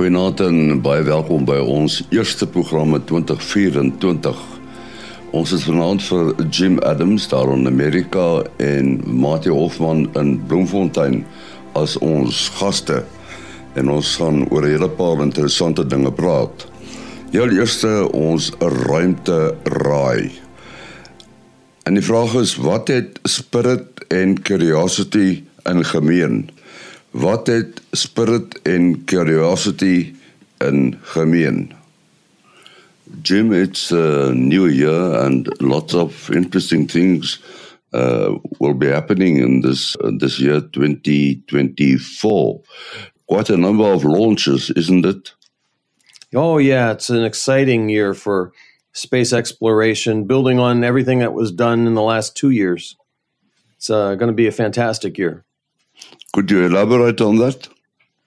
Goeienaand en baie welkom by ons eerste programme 2024. Ons is vanaand vir Jim Adams daar in Amerika en Mati Hoffman in Bloemfontein as ons gaste. En ons gaan oor 'n hele paar interessante dinge praat. Heel eerste ons ruimte raai. En die vraag is wat het Spirit en Curiosity in gemeen? Wat het Spirit en Curiosity in gemeen? Jim, it's a new year and lots of interesting things uh, will be happening in this this year 2024. Quite a number of launches, isn't it? Oh yeah, it's an exciting year for space exploration, building on everything that was done in the last two years. It's uh, going to be a fantastic year. Could you elaborate on that?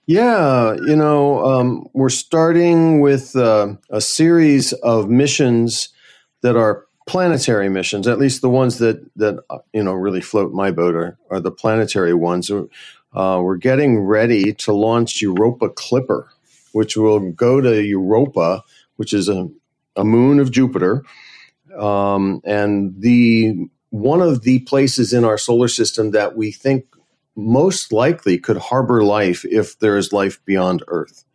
Yeah, you know, um, we're starting with uh, a series of missions that are planetary missions. At least the ones that that you know really float my boat are are the planetary ones. Uh, we're getting ready to launch Europa Clipper, which will go to Europa, which is a, a moon of Jupiter, um, and the one of the places in our solar system that we think most likely could harbor life if there is life beyond Earth.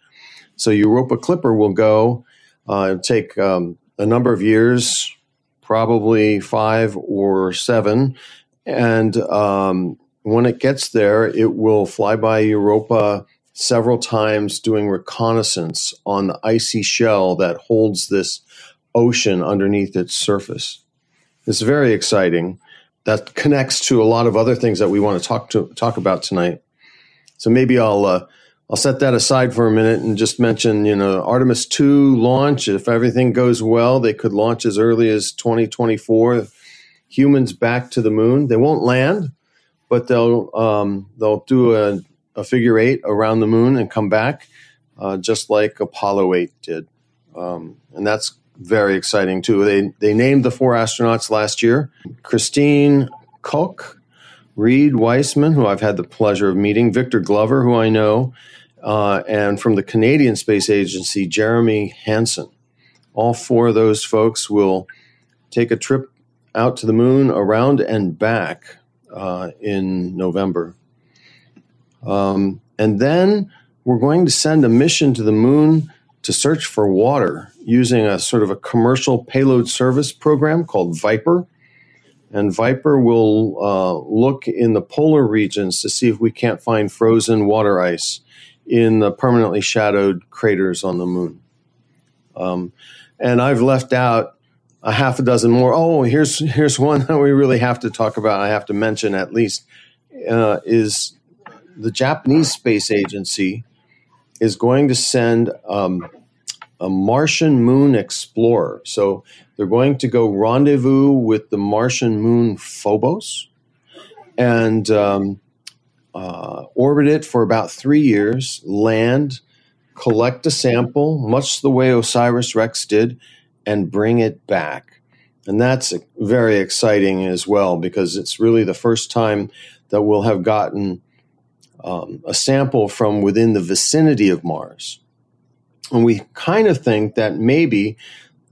So Europa Clipper will go uh, take um, a number of years, probably five or seven, and um, when it gets there, it will fly by Europa several times doing reconnaissance on the icy shell that holds this ocean underneath its surface. It's very exciting that connects to a lot of other things that we want to talk to talk about tonight. So maybe I'll uh, I'll set that aside for a minute and just mention, you know, Artemis 2 launch. If everything goes well, they could launch as early as 2024. Humans back to the moon. They won't land, but they'll um, they'll do a, a, figure eight around the moon and come back, uh, just like Apollo 8 did. Um, and that's very exciting too. They they named the four astronauts last year: Christina Koch, Reid Wiseman, who I've had the pleasure of meeting, Victor Glover, who I know, uh, and from the Canadian Space Agency, Jeremy Hansen. All four of those folks will take a trip out to the moon, around and back uh, in November. Um, and then we're going to send a mission to the moon to search for water using a sort of a commercial payload service program called Viper. And Viper will uh, look in the polar regions to see if we can't find frozen water ice in the permanently shadowed craters on the moon. Um, and I've left out a half a dozen more. Oh, here's here's one that we really have to talk about. I have to mention at least uh, is the Japanese Space Agency is going to send um, a Martian moon explorer. So they're going to go rendezvous with the Martian moon Phobos and um, uh, orbit it for about three years, land, collect a sample, much the way OSIRIS REx did, and bring it back. And that's very exciting as well because it's really the first time that we'll have gotten um, a sample from within the vicinity of Mars. And we kind of think that maybe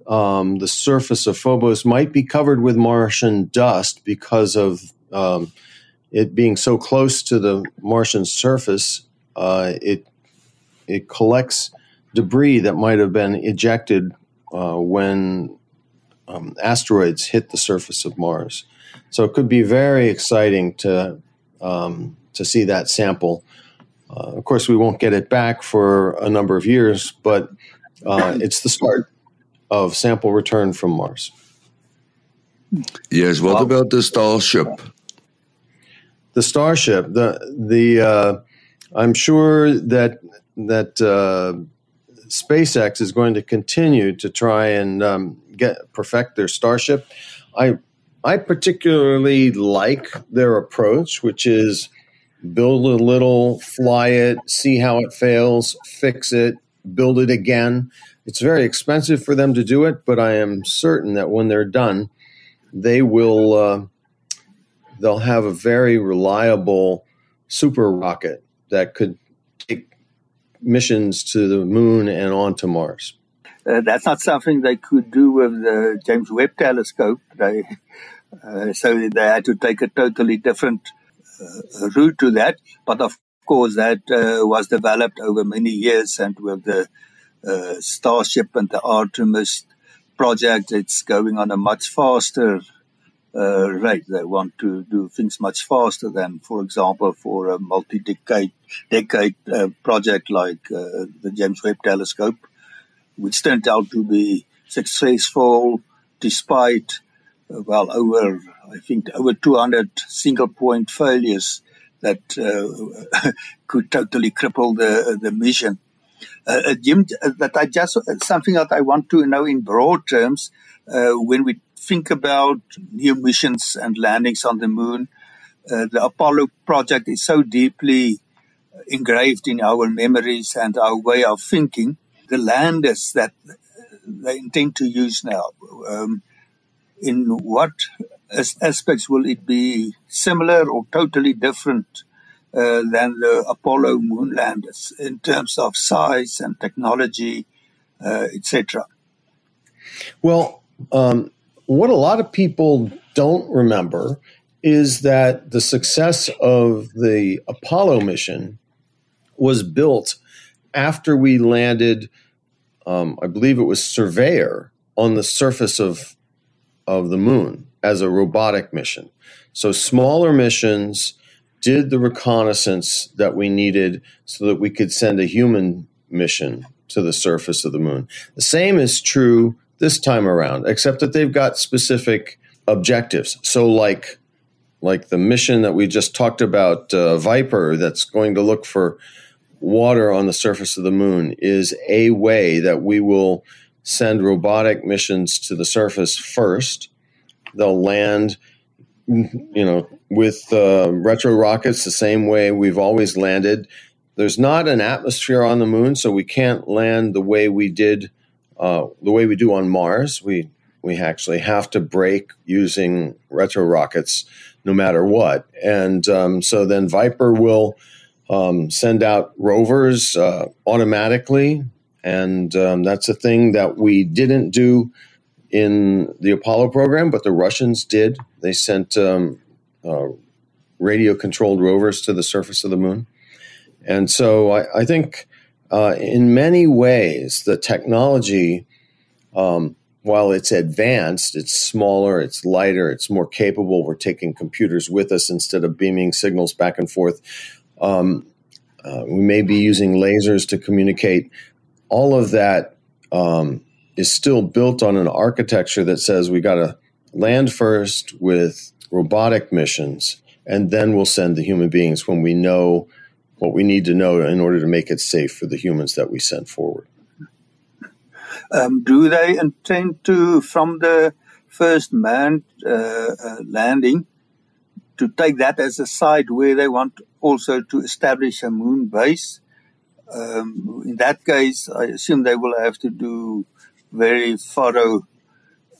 um, the surface of Phobos might be covered with Martian dust because of um, it being so close to the Martian surface. Uh, it it collects debris that might have been ejected uh, when um, asteroids hit the surface of Mars. So it could be very exciting to um, to see that sample uh, of course, we won't get it back for a number of years, but uh, it's the start of sample return from Mars. Yes. What about the Starship? The Starship. The the uh, I'm sure that that uh, SpaceX is going to continue to try and um, get perfect their Starship. I I particularly like their approach, which is build a little, fly it, see how it fails, fix it, build it again. It's very expensive for them to do it, but I am certain that when they're done, they will uh, they'll have a very reliable super rocket that could take missions to the moon and on to Mars. Uh, that's not something they could do with the James Webb Telescope. They, uh, so they had to take a totally different route to that. But of course, that uh, was developed over many years, and with the uh, Starship and the Artemis project, it's going on a much faster uh, rate. They want to do things much faster than, for example, for a multi-decade decade uh, project like uh, the James Webb Telescope, which turned out to be successful despite uh, well over I think over 200 single point failures that uh, could totally cripple the the mission. Uh, Jim, that I just something that I want to know in broad terms when we think about new missions and landings on the moon, uh, the Apollo project is so deeply engraved in our memories and our way of thinking. The landers that they intend to use now, um, in what aspects will it be similar or totally different uh, than the Apollo moon landers in terms of size and technology, uh, etc.? Well, um, what a lot of people don't remember is that the success of the Apollo mission was built after we landed, um, I believe it was Surveyor, on the surface of, of the moon as a robotic mission. So smaller missions did the reconnaissance that we needed so that we could send a human mission to the surface of the moon. The same is true this time around, except that they've got specific objectives. So, like, like the mission that we just talked about, uh, Viper, that's going to look for water on the surface of the moon, is a way that we will send robotic missions to the surface first. They'll land, you know, with uh, retro rockets the same way we've always landed. There's not an atmosphere on the moon, so we can't land the way we did uh, the way we do on Mars. We we actually have to brake using retro rockets no matter what. And um, so then Viper will um, send out rovers uh, automatically. And um, that's a thing that we didn't do in the Apollo program, but the Russians did. They sent um, uh, radio controlled rovers to the surface of the moon. And so I, I think uh, in many ways, the technology, um, while it's advanced, it's smaller, it's lighter, it's more capable. We're taking computers with us instead of beaming signals back and forth. Um, uh, we may be using lasers to communicate. All of that um, is still built on an architecture that says we got to land first with robotic missions, and then we'll send the human beings when we know what we need to know in order to make it safe for the humans that we send forward. Um, do they intend to, from the first manned uh, uh, landing, to take that as a site where they want also to establish a moon base? Um, in that case, I assume they will have to do very thorough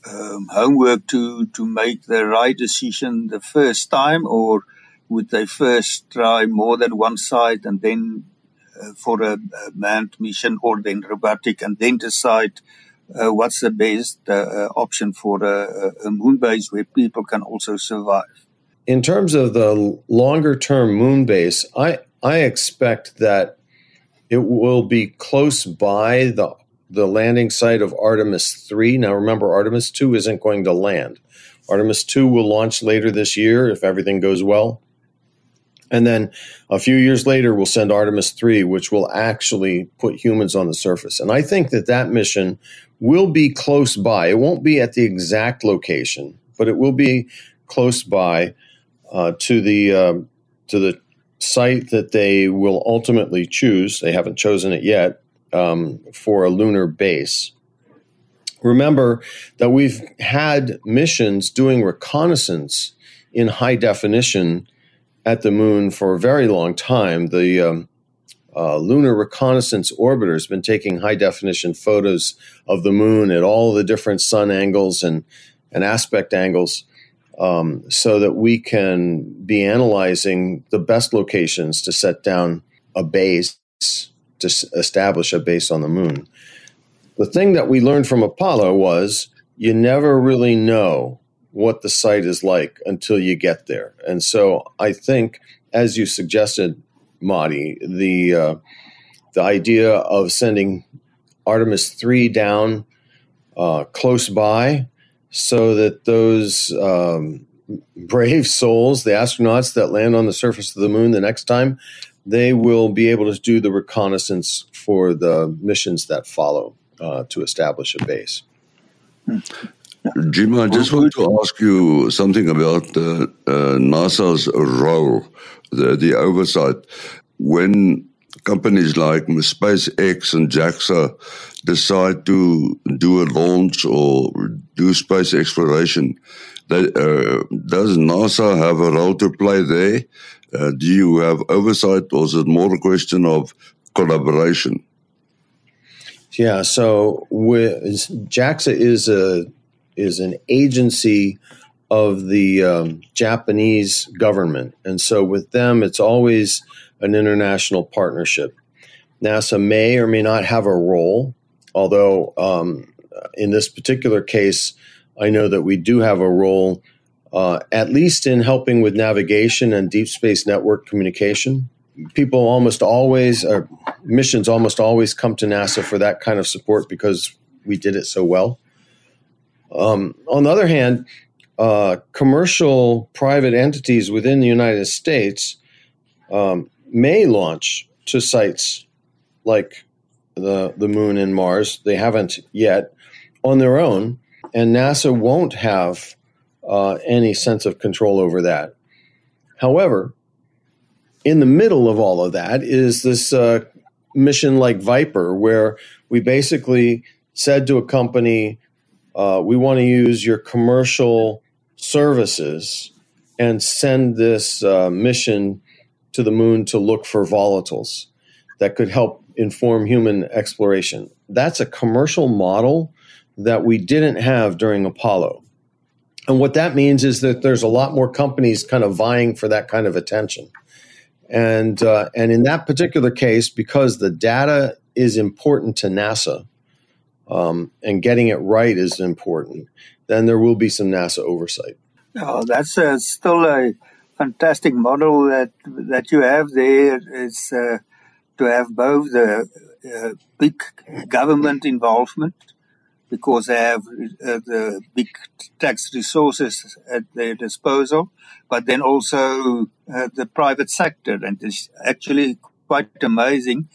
um, homework to to make the right decision the first time, or would they first try more than one site and then uh, for a, a, manned mission or then robotic and then decide uh, what's the best uh, uh option for a, a, moon base where people can also survive? In terms of the longer term moon base, I, I expect that it will be close by the the landing site of Artemis 3. Now remember Artemis 2 isn't going to land. Artemis 2 will launch later this year if everything goes well. And then a few years later, we'll send Artemis 3, which will actually put humans on the surface. And I think that that mission will be close by. It won't be at the exact location, but it will be close by uh, to the uh, to the site that they will ultimately choose. They haven't chosen it yet um, for a lunar base. Remember that we've had missions doing reconnaissance in high definition at the moon for a very long time. The um, uh, Lunar Reconnaissance Orbiter has been taking high definition photos of the moon at all the different sun angles and, and aspect angles um, so that we can be analyzing the best locations to set down a base to establish a base on the moon. The thing that we learned from Apollo was you never really know what the site is like until you get there. And so I think, as you suggested, Matie, the uh, the idea of sending Artemis three down uh, close by, so that those um, brave souls, the astronauts that land on the surface of the moon the next time, they will be able to do the reconnaissance for the missions that follow uh, to establish a base. Jim, I just want to ask you something about uh, uh, NASA's role, the, the oversight. When companies like SpaceX and JAXA decide to do a launch or do space exploration, uh, does NASA have a role to play there? Uh, do you have oversight, or is it more a question of collaboration? Yeah, so JAXA is a is an agency of the um, Japanese government, and so with them, it's always an international partnership. NASA may or may not have a role, although um, in this particular case, I know that we do have a role, uh, at least in helping with navigation and deep space network communication. People almost always, or missions almost always come to NASA for that kind of support because we did it so well. Um, on the other hand, uh, commercial private entities within the United States um, may launch to sites like the the moon and Mars. They haven't yet on their own, and NASA won't have uh, any sense of control over that. However, in the middle of all of that is this uh, mission like Viper, where we basically said to a company, uh, "We want to use your commercial services." And send this uh, mission to the moon to look for volatiles that could help inform human exploration. That's a commercial model that we didn't have during Apollo. And what that means is that there's a lot more companies kind of vying for that kind of attention. And, uh, and in that particular case, because the data is important to NASA um, and getting it right is important, then there will be some NASA oversight. Oh, that's uh, still a fantastic model that that you have there is uh, to have both the uh, big government involvement because they have uh, the big tax resources at their disposal, but then also uh, the private sector, and it's actually quite amazing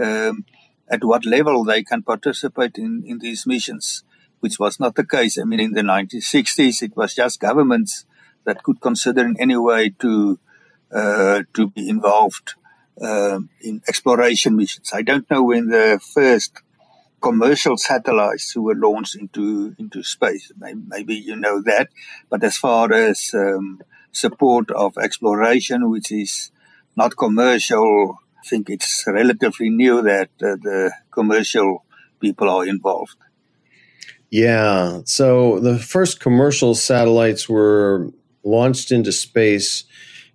um, at what level they can participate in, in these missions, which was not the case. I mean, in the 1960s, it was just governments that could consider in any way to uh, to be involved uh, in exploration missions. I don't know when the first commercial satellites were launched into into space. Maybe, maybe you know that, but as far as um, support of exploration, which is not commercial, I think it's relatively new that uh, the commercial people are involved. Yeah. So the first commercial satellites were launched into space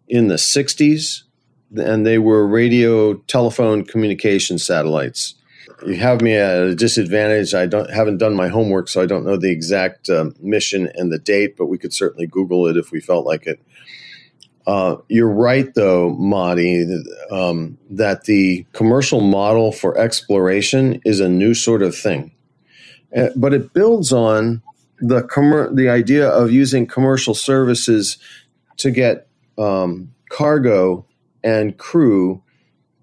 in the 60s, and they were radio telephone communication satellites. You have me at a disadvantage. I don't haven't done my homework, so I don't know the exact uh, mission and the date, but we could certainly Google it if we felt like it. Uh, you're right, though, Matie, um, that the commercial model for exploration is a new sort of thing, uh, but it builds on the commer- the idea of using commercial services to get um, cargo and crew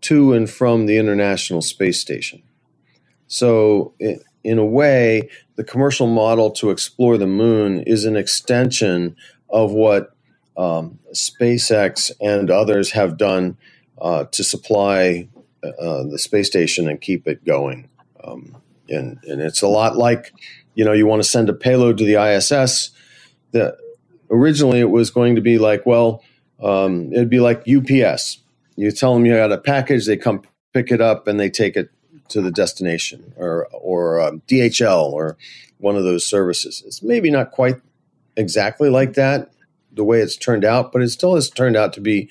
to and from the International Space Station. So, in a way, the commercial model to explore the moon is an extension of what um, SpaceX and others have done uh, to supply uh, the space station and keep it going. Um, and, and it's a lot like you know, you want to send a payload to the ISS. The, originally, it was going to be like, well, um, it'd be like UPS. You tell them you got a package, they come pick it up, and they take it to the destination, or or um, DHL, or one of those services. It's maybe not quite exactly like that, the way it's turned out, but it still has turned out to be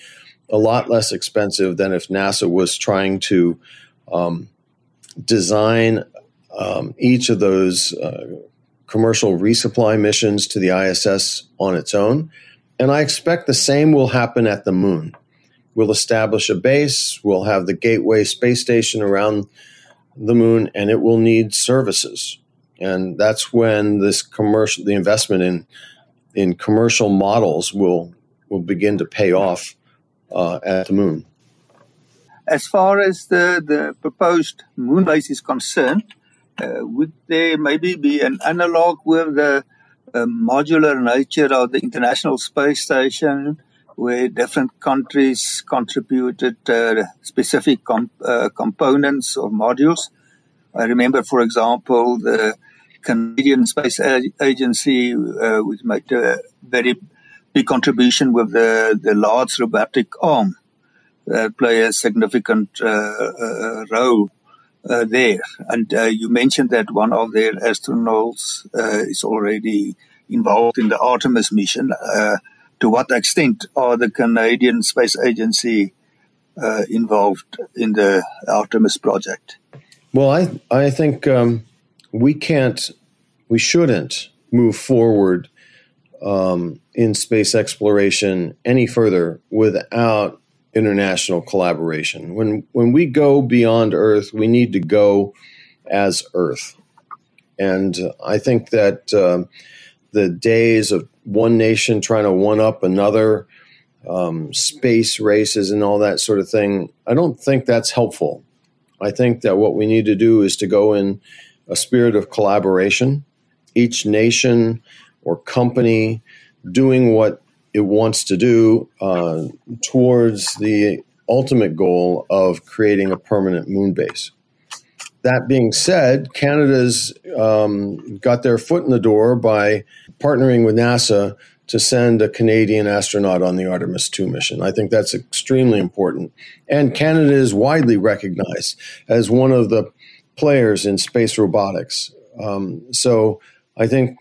a lot less expensive than if NASA was trying to um, design um, each of those uh, commercial resupply missions to the ISS on its own. And I expect the same will happen at the moon. We'll establish a base, we'll have the Gateway space station around the moon, and it will need services. And that's when this commercial, the investment in in commercial models will will begin to pay off uh, at the moon. As far as the, the proposed moon base is concerned, uh, would there maybe be an analog with the modular nature of the International Space Station, where different countries contributed uh, specific uh, components or modules? I remember, for example, the Canadian Space Agency, uh, which made a very big contribution with the, the large robotic arm that play a significant uh, uh, role uh, there. And uh, you mentioned that one of their astronauts uh, is already involved in the Artemis mission. Uh, to what extent are the Canadian Space Agency involved in the Artemis project? Well, I I think um, we can't, we shouldn't move forward um, in space exploration any further without international collaboration. When when we go beyond Earth, we need to go as Earth, and I think that uh, the days of one nation trying to one up another, um, space races, and all that sort of thing, I don't think that's helpful. I think that what we need to do is to go in a spirit of collaboration. Each nation or company doing what it wants to do uh, towards the ultimate goal of creating a permanent moon base. That being said, Canada's um, got their foot in the door by partnering with NASA to send a Canadian astronaut on the Artemis 2 mission. I think that's extremely important. And Canada is widely recognized as one of the players in space robotics. Um, so I think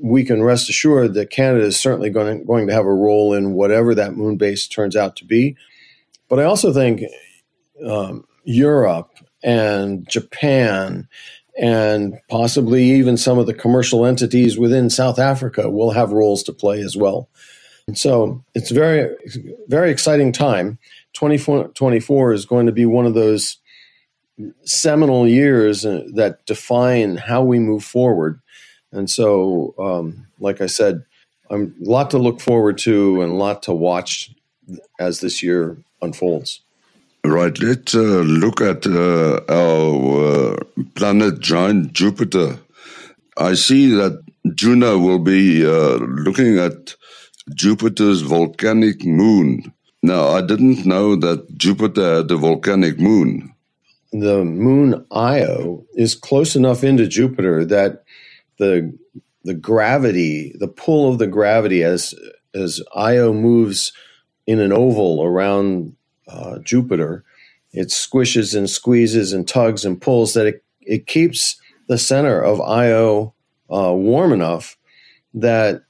we can rest assured that Canada is certainly going to, going to have a role in whatever that moon base turns out to be. But I also think um, Europe and Japan and possibly even some of the commercial entities within South Africa will have roles to play as well. And so it's very, very exciting time. 2024 is going to be one of those seminal years uh, that define how we move forward. And so, um, like I said, I'm a lot to look forward to and a lot to watch as this year unfolds. Right. Let's uh, look at uh, our uh, planet giant Jupiter. I see that Juno will be uh, looking at Jupiter's volcanic moon. Now, I didn't know that Jupiter had a volcanic moon. The moon Io is close enough into Jupiter that the the gravity, the pull of the gravity as as Io moves in an oval around uh, Jupiter, it squishes and squeezes and tugs and pulls that it, it keeps the center of Io uh, warm enough that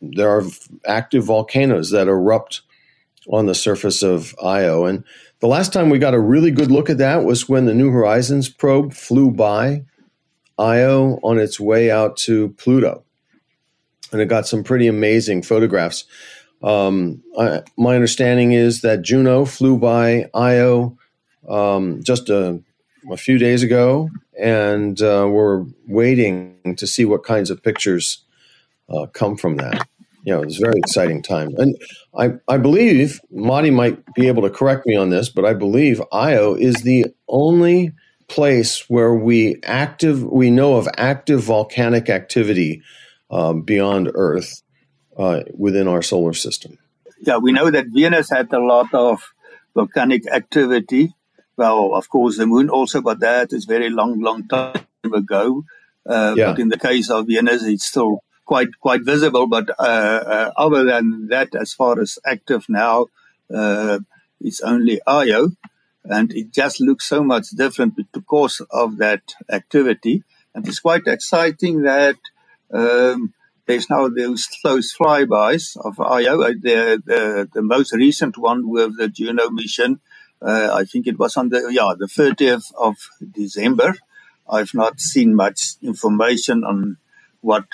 there are active volcanoes that erupt on the surface of Io. And the last time we got a really good look at that was when the New Horizons probe flew by Io on its way out to Pluto. And it got some pretty amazing photographs. Um, I, my understanding is that Juno flew by Io um, just a, a, few days ago, and uh, we're waiting to see what kinds of pictures uh, come from that. You know, it's a very exciting time. And I, I believe, Matie might be able to correct me on this, but I believe Io is the only place where we active we know of active volcanic activity um, beyond Earth uh, within our solar system. Yeah, we know that Venus had a lot of volcanic activity. Well, of course, the Moon also, but that is very long, long time ago. Uh, yeah. But in the case of Venus, it's still quite quite visible. But uh, uh other than that, as far as active now, uh, it's only Io and it just looks so much different because of that activity. And it's quite exciting that um, there's now those close flybys of Io. Uh, the, the, the most recent one with the Juno mission Uh, I think it was on the yeah the 30th of December. I've not seen much information on what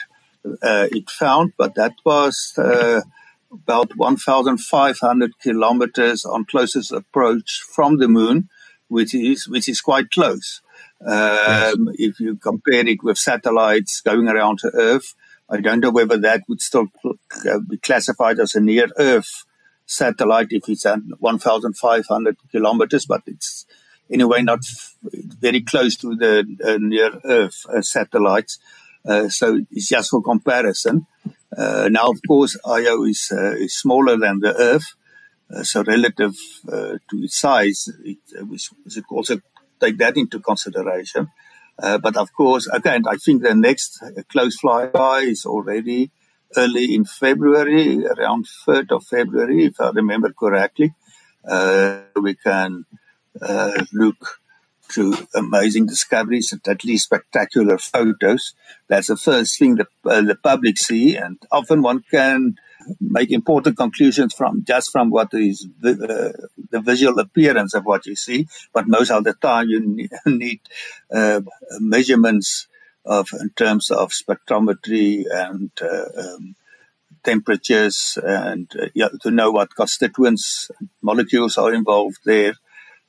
uh, it found, but that was uh, about 1,500 kilometers on closest approach from the moon, which is which is quite close. Um, yes. If you compare it with satellites going around the Earth, I don't know whether that would still uh, be classified as a near Earth satellite if it's at 1,500 kilometers, but it's anyway not very close to the uh, near Earth uh, satellites. Uh, so it's just for comparison. Uh, now, of course, Io is, uh, is smaller than the Earth, so relative to its size, it, we should also take that into consideration. Uh, but of course, again, I think the next close flyby is already early in February, around 3rd of February, if I remember correctly. Uh, we can uh, look to amazing discoveries and at least spectacular photos. That's the first thing the, uh, the public see, and often one can make important conclusions from just from what is the, uh, the visual appearance of what you see. But most of the time, you need uh, measurements of in terms of spectrometry and uh, um, temperatures, and uh, to know what constituents molecules are involved there.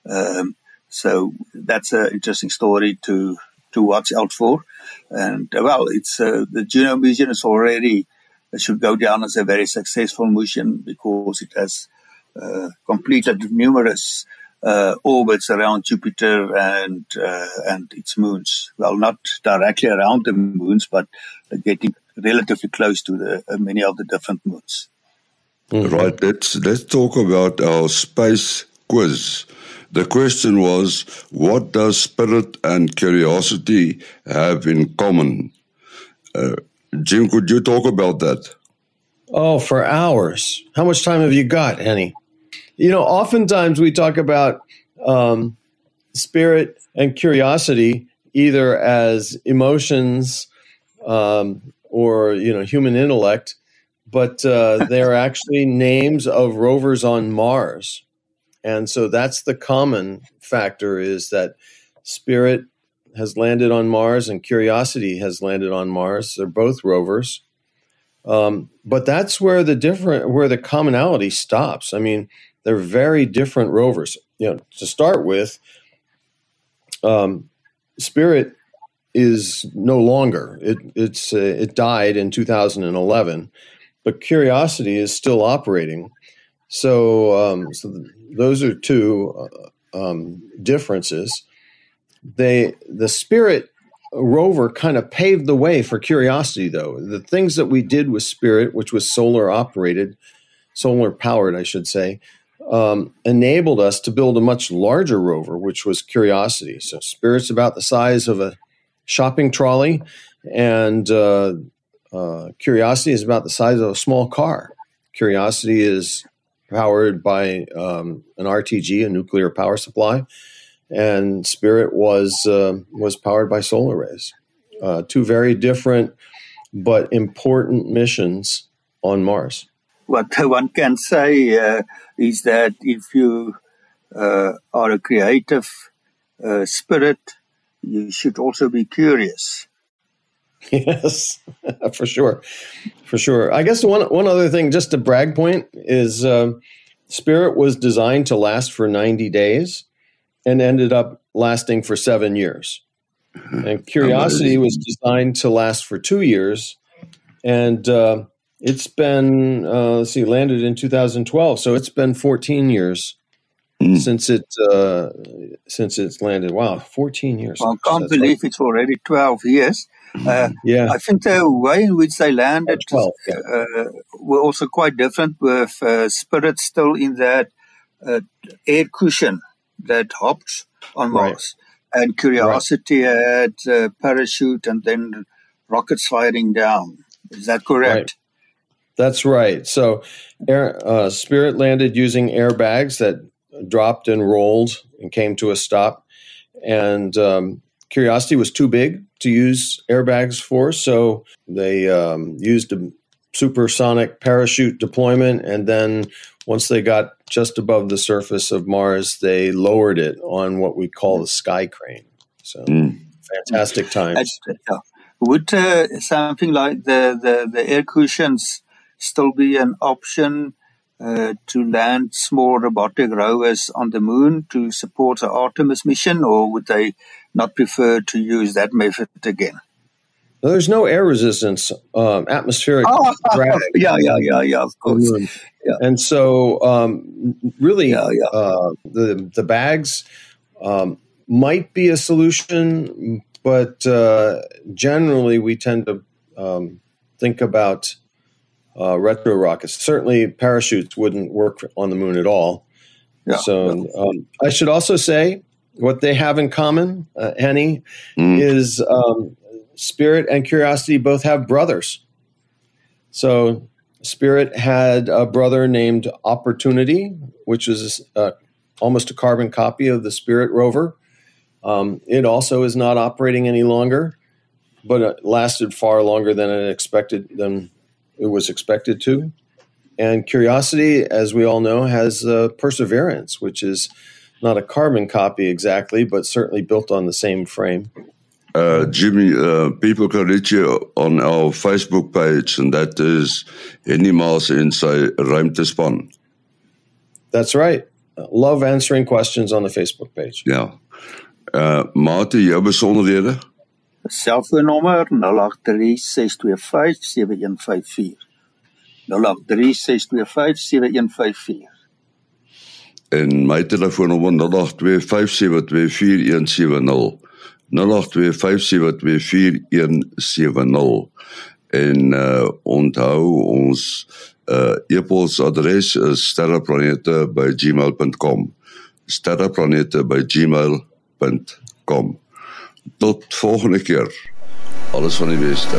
Um, so that's an interesting story to to watch out for. And well, it's uh, the Juno mission is already it should go down as a very successful mission because it has uh, completed numerous uh, orbits around Jupiter and uh, and its moons. Well, not directly around the moons, but getting relatively close to the uh, many of the different moons. Mm-hmm. Right. Let's let's talk about our space quiz. The question was, what does spirit and curiosity have in common? Uh, Jim, could you talk about that? Oh, for hours. How much time have you got, Henny? You know, oftentimes we talk about um, spirit and curiosity either as emotions um, or, you know, human intellect, but uh, they're actually names of rovers on Mars. And so that's the common factor is that spirit has landed on Mars and Curiosity has landed on Mars. They're both rovers. Um, but that's where the different where the commonality stops. I mean, they're very different rovers. You know, to start with, um, Spirit is no longer. It it's uh, it died in 2011, but Curiosity is still operating. So, um, so those are two uh, um, differences. They the spirit rover kind of paved the way for curiosity though. The things that we did with spirit which was solar operated solar powered i should say um, enabled us to build a much larger rover which was curiosity. So spirit's about the size of a shopping trolley and uh, uh, curiosity is about the size of a small car. Curiosity is powered by um, an rtg a nuclear power supply and Spirit was uh, was powered by solar rays. Uh, two very different but important missions on Mars. What one can say uh, is that if you uh, are a creative uh, spirit, you should also be curious. Yes, for sure, for sure. I guess one one other thing, just a brag point, is uh, Spirit was designed to last for ninety days and ended up lasting for seven years. Mm-hmm. And Curiosity was designed to last for two years, and uh, it's been uh, let's see, landed in 2012, so it's been 14 years mm. since it uh, since it's landed. Wow, 14 years! I can't believe like, it's already 12 years. Uh, yeah, I think the way in which they landed 12, yeah. uh, were also quite different. With uh, Spirit still in that uh, air cushion that hopped on Mars. Right. And Curiosity right. had a parachute and then rockets firing down. Is that correct? Right. That's right. So, air, uh, Spirit landed using airbags that dropped and rolled and came to a stop. And um, Curiosity was too big to use airbags for, so they um, used a supersonic parachute deployment, and then once they got just above the surface of Mars, they lowered it on what we call the sky crane. So mm. fantastic times. Would uh, something like the, the, the air cushions still be an option uh, to land small robotic rovers on the moon to support the Artemis mission, or would they not prefer to use that method again? there's no air resistance, um, atmospheric oh, drag. Yeah, yeah, yeah, yeah, of course. Yeah. And so, um, really, yeah, yeah. Uh, the the bags um, might be a solution, but uh, generally, we tend to um, think about uh, retro rockets. Certainly, parachutes wouldn't work on the moon at all. Yeah, so, um, I should also say what they have in common, uh, Henny, mm. is um, Spirit and Curiosity both have brothers. So Spirit had a brother named Opportunity, which is uh, almost a carbon copy of the Spirit rover. Um, it also is not operating any longer, but it lasted far longer than it expected than it was expected to. And Curiosity, as we all know, has uh, Perseverance, which is not a carbon copy exactly, but certainly built on the same frame. Uh, Jimmy, uh, people can reach you on our Facebook page, and that is Animals Inside Ruimtespan. That's right. Love answering questions on the Facebook page. Ja. Uh, Mate, jou besonderhede? Selfoonnommer 0836257154. 0836257154. En my telefoonnommer 0825724170. 0825724170 en uh, onthou ons uh, e-posadres is sterreplanete@gmail.com sterreplanete@gmail.com tot volgende keer. Alles van die beste